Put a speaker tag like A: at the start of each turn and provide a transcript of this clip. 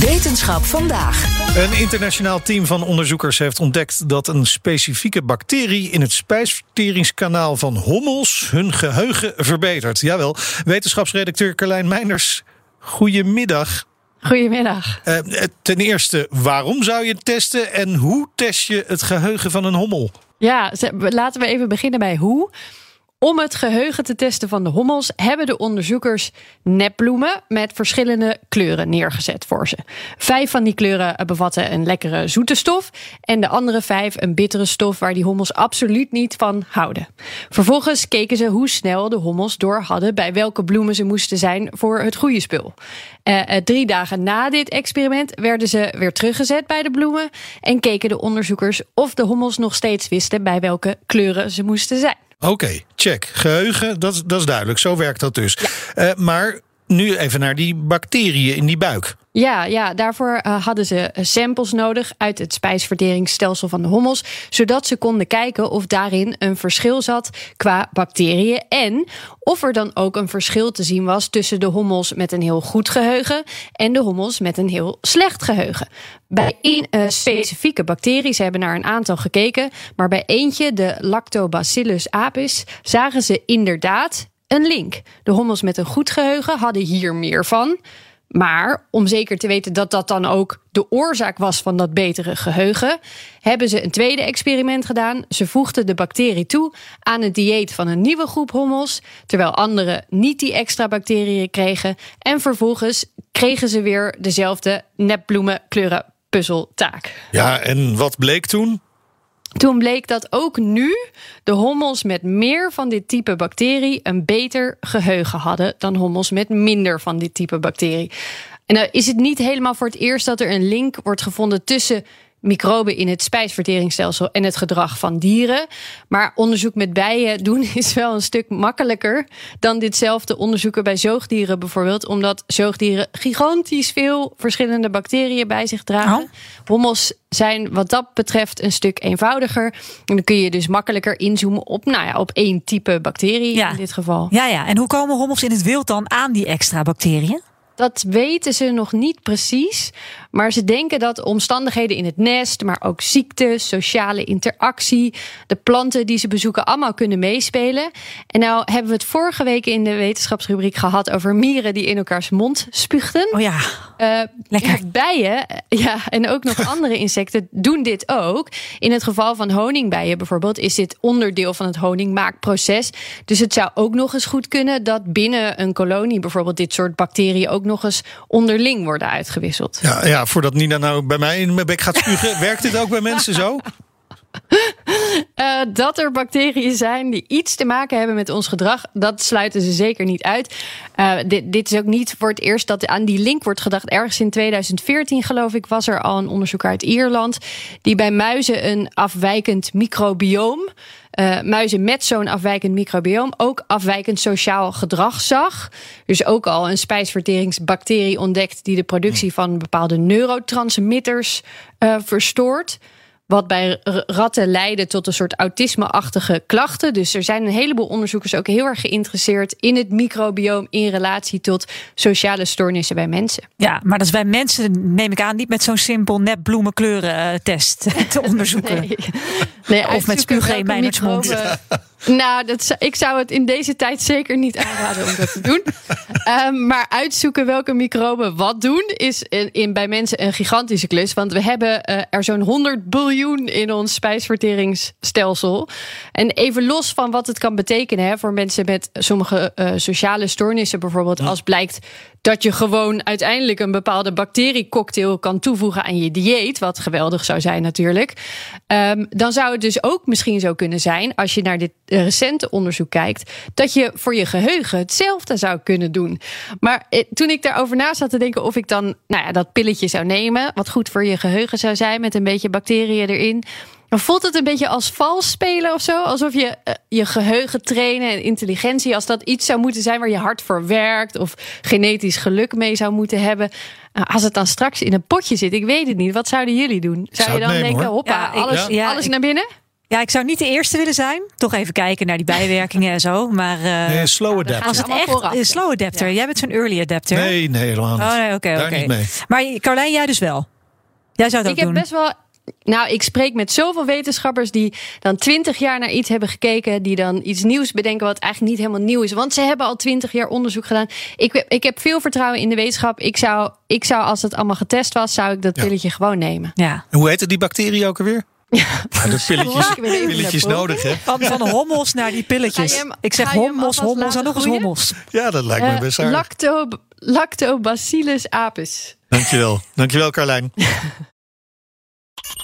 A: Wetenschap vandaag.
B: Een internationaal team van onderzoekers heeft ontdekt dat een specifieke bacterie in het spijsverteringskanaal van hommels hun geheugen verbetert. Jawel, wetenschapsredacteur Carlijn Meinders. Goedemiddag.
C: Goedemiddag.
B: Uh, ten eerste, waarom zou je testen en hoe test je het geheugen van een hommel?
C: Ja, laten we even beginnen bij hoe. Om het geheugen te testen van de hommels hebben de onderzoekers nepbloemen met verschillende kleuren neergezet voor ze. Vijf van die kleuren bevatten een lekkere zoete stof en de andere vijf een bittere stof waar die hommels absoluut niet van houden. Vervolgens keken ze hoe snel de hommels door hadden bij welke bloemen ze moesten zijn voor het goede spul. Uh, drie dagen na dit experiment werden ze weer teruggezet bij de bloemen en keken de onderzoekers of de hommels nog steeds wisten bij welke kleuren ze moesten zijn.
B: Oké, check. Geheugen, dat, dat is duidelijk. Zo werkt dat dus. Uh, maar nu even naar die bacteriën in die buik.
C: Ja, ja daarvoor uh, hadden ze samples nodig uit het spijsverteringsstelsel van de hommels, zodat ze konden kijken of daarin een verschil zat qua bacteriën en of er dan ook een verschil te zien was tussen de hommels met een heel goed geheugen en de hommels met een heel slecht geheugen. Bij één uh, specifieke bacterie, ze hebben naar een aantal gekeken, maar bij eentje, de Lactobacillus apis, zagen ze inderdaad een link. De hommels met een goed geheugen hadden hier meer van. Maar om zeker te weten dat dat dan ook de oorzaak was van dat betere geheugen, hebben ze een tweede experiment gedaan. Ze voegden de bacterie toe aan het dieet van een nieuwe groep hommels, terwijl anderen niet die extra bacteriën kregen. En vervolgens kregen ze weer dezelfde nepbloemenkleuren puzzeltaak.
B: Ja, en wat bleek toen?
C: Toen bleek dat ook nu de hommels met meer van dit type bacterie een beter geheugen hadden dan hommels met minder van dit type bacterie. En dan is het niet helemaal voor het eerst dat er een link wordt gevonden tussen microben in het spijsverteringsstelsel en het gedrag van dieren. Maar onderzoek met bijen doen is wel een stuk makkelijker dan ditzelfde onderzoeken bij zoogdieren bijvoorbeeld, omdat zoogdieren gigantisch veel verschillende bacteriën bij zich dragen. Oh. Hommels zijn wat dat betreft een stuk eenvoudiger. En dan kun je dus makkelijker inzoomen op, nou ja, op één type bacterie in dit geval.
A: Ja, ja. En hoe komen hommels in het wild dan aan die extra bacteriën?
C: Dat weten ze nog niet precies. Maar ze denken dat omstandigheden in het nest, maar ook ziekte, sociale interactie, de planten die ze bezoeken, allemaal kunnen meespelen. En nou hebben we het vorige week in de wetenschapsrubriek gehad over mieren die in elkaars mond spuugden.
A: Oh ja.
C: Uh, Lekker. Bijen, ja, en ook nog andere insecten doen dit ook. In het geval van honingbijen bijvoorbeeld is dit onderdeel van het honingmaakproces. Dus het zou ook nog eens goed kunnen dat binnen een kolonie bijvoorbeeld dit soort bacteriën ook nog eens onderling worden uitgewisseld.
B: Ja, ja voordat Nina nou bij mij in mijn bek gaat spugen, werkt dit ook bij mensen zo?
C: Uh, dat er bacteriën zijn die iets te maken hebben met ons gedrag, dat sluiten ze zeker niet uit. Uh, dit, dit, is ook niet voor het eerst dat aan die link wordt gedacht. Ergens in 2014, geloof ik, was er al een onderzoeker uit Ierland die bij muizen een afwijkend microbioom. Uh, muizen met zo'n afwijkend microbioom ook afwijkend sociaal gedrag zag. Dus ook al een spijsverteringsbacterie ontdekt die de productie van bepaalde neurotransmitters uh, verstoort. Wat bij ratten leidde tot een soort autisme-achtige klachten. Dus er zijn een heleboel onderzoekers ook heel erg geïnteresseerd in het microbioom in relatie tot sociale stoornissen bij mensen.
A: Ja, maar dat is bij mensen, neem ik aan, niet met zo'n simpel nep bloemenkleuren-test te onderzoeken.
C: Nee. nee
A: of met in mijn mond.
C: Nou, dat, ik zou het in deze tijd zeker niet aanraden om dat te doen. um, maar uitzoeken welke microben wat doen, is in, in, bij mensen een gigantische klus. Want we hebben uh, er zo'n 100 biljoen in ons spijsverteringsstelsel. En even los van wat het kan betekenen hè, voor mensen met sommige uh, sociale stoornissen, bijvoorbeeld, als blijkt dat je gewoon uiteindelijk een bepaalde bacteriecocktail kan toevoegen aan je dieet, wat geweldig zou zijn natuurlijk. Um, dan zou het dus ook misschien zo kunnen zijn, als je naar dit eh, recente onderzoek kijkt, dat je voor je geheugen hetzelfde zou kunnen doen. Maar eh, toen ik daarover na zat te denken of ik dan nou ja, dat pilletje zou nemen, wat goed voor je geheugen zou zijn, met een beetje bacteriën erin. Dan voelt het een beetje als vals spelen of zo. Alsof je eh, je geheugen trainen en intelligentie, als dat iets zou moeten zijn waar je hard voor werkt of genetisch geluk mee zou moeten hebben. Nou, als het dan straks in een potje zit, ik weet het niet. Wat zouden jullie doen? Zou,
B: zou
C: je dan
B: nemen,
C: denken, hoppa,
A: Ja, ik-
C: alles,
A: ja,
C: alles
A: ik-
C: naar binnen?
A: Ja, ik zou niet de eerste willen zijn. Toch even kijken naar die bijwerkingen en zo. Maar eh,
B: Nee, slow adapt.
A: als het echt slow adapter. Jij bent zo'n early adapter.
B: Nee, nee, helemaal niet.
A: Oh, nee, oké,
B: Daar
A: oké.
B: niet mee.
A: Maar Carlijn, jij dus wel. Jij zou het
C: Ik
A: ook
C: heb
A: doen.
C: best wel. Nou, ik spreek met zoveel wetenschappers die dan twintig jaar naar iets hebben gekeken, die dan iets nieuws bedenken wat eigenlijk niet helemaal nieuw is, want ze hebben al twintig jaar onderzoek gedaan. Ik, ik heb veel vertrouwen in de wetenschap. Ik zou, ik zou, als het allemaal getest was, zou ik dat
B: Ja.
C: pilletje gewoon nemen.
A: Ja.
B: Hoe heette die bacterie ook alweer? Ja, de pilletjes, pilletjes nodig, hè?
A: Van, van hommels naar die pilletjes.
C: Hem-
A: ik zeg hommels, hommels en nog eens hommels.
B: Ja, dat lijkt me
C: Eh,
B: best aardig.
C: lacto, lactobacillus apis.
B: Dankjewel. Dankjewel, Carlijn.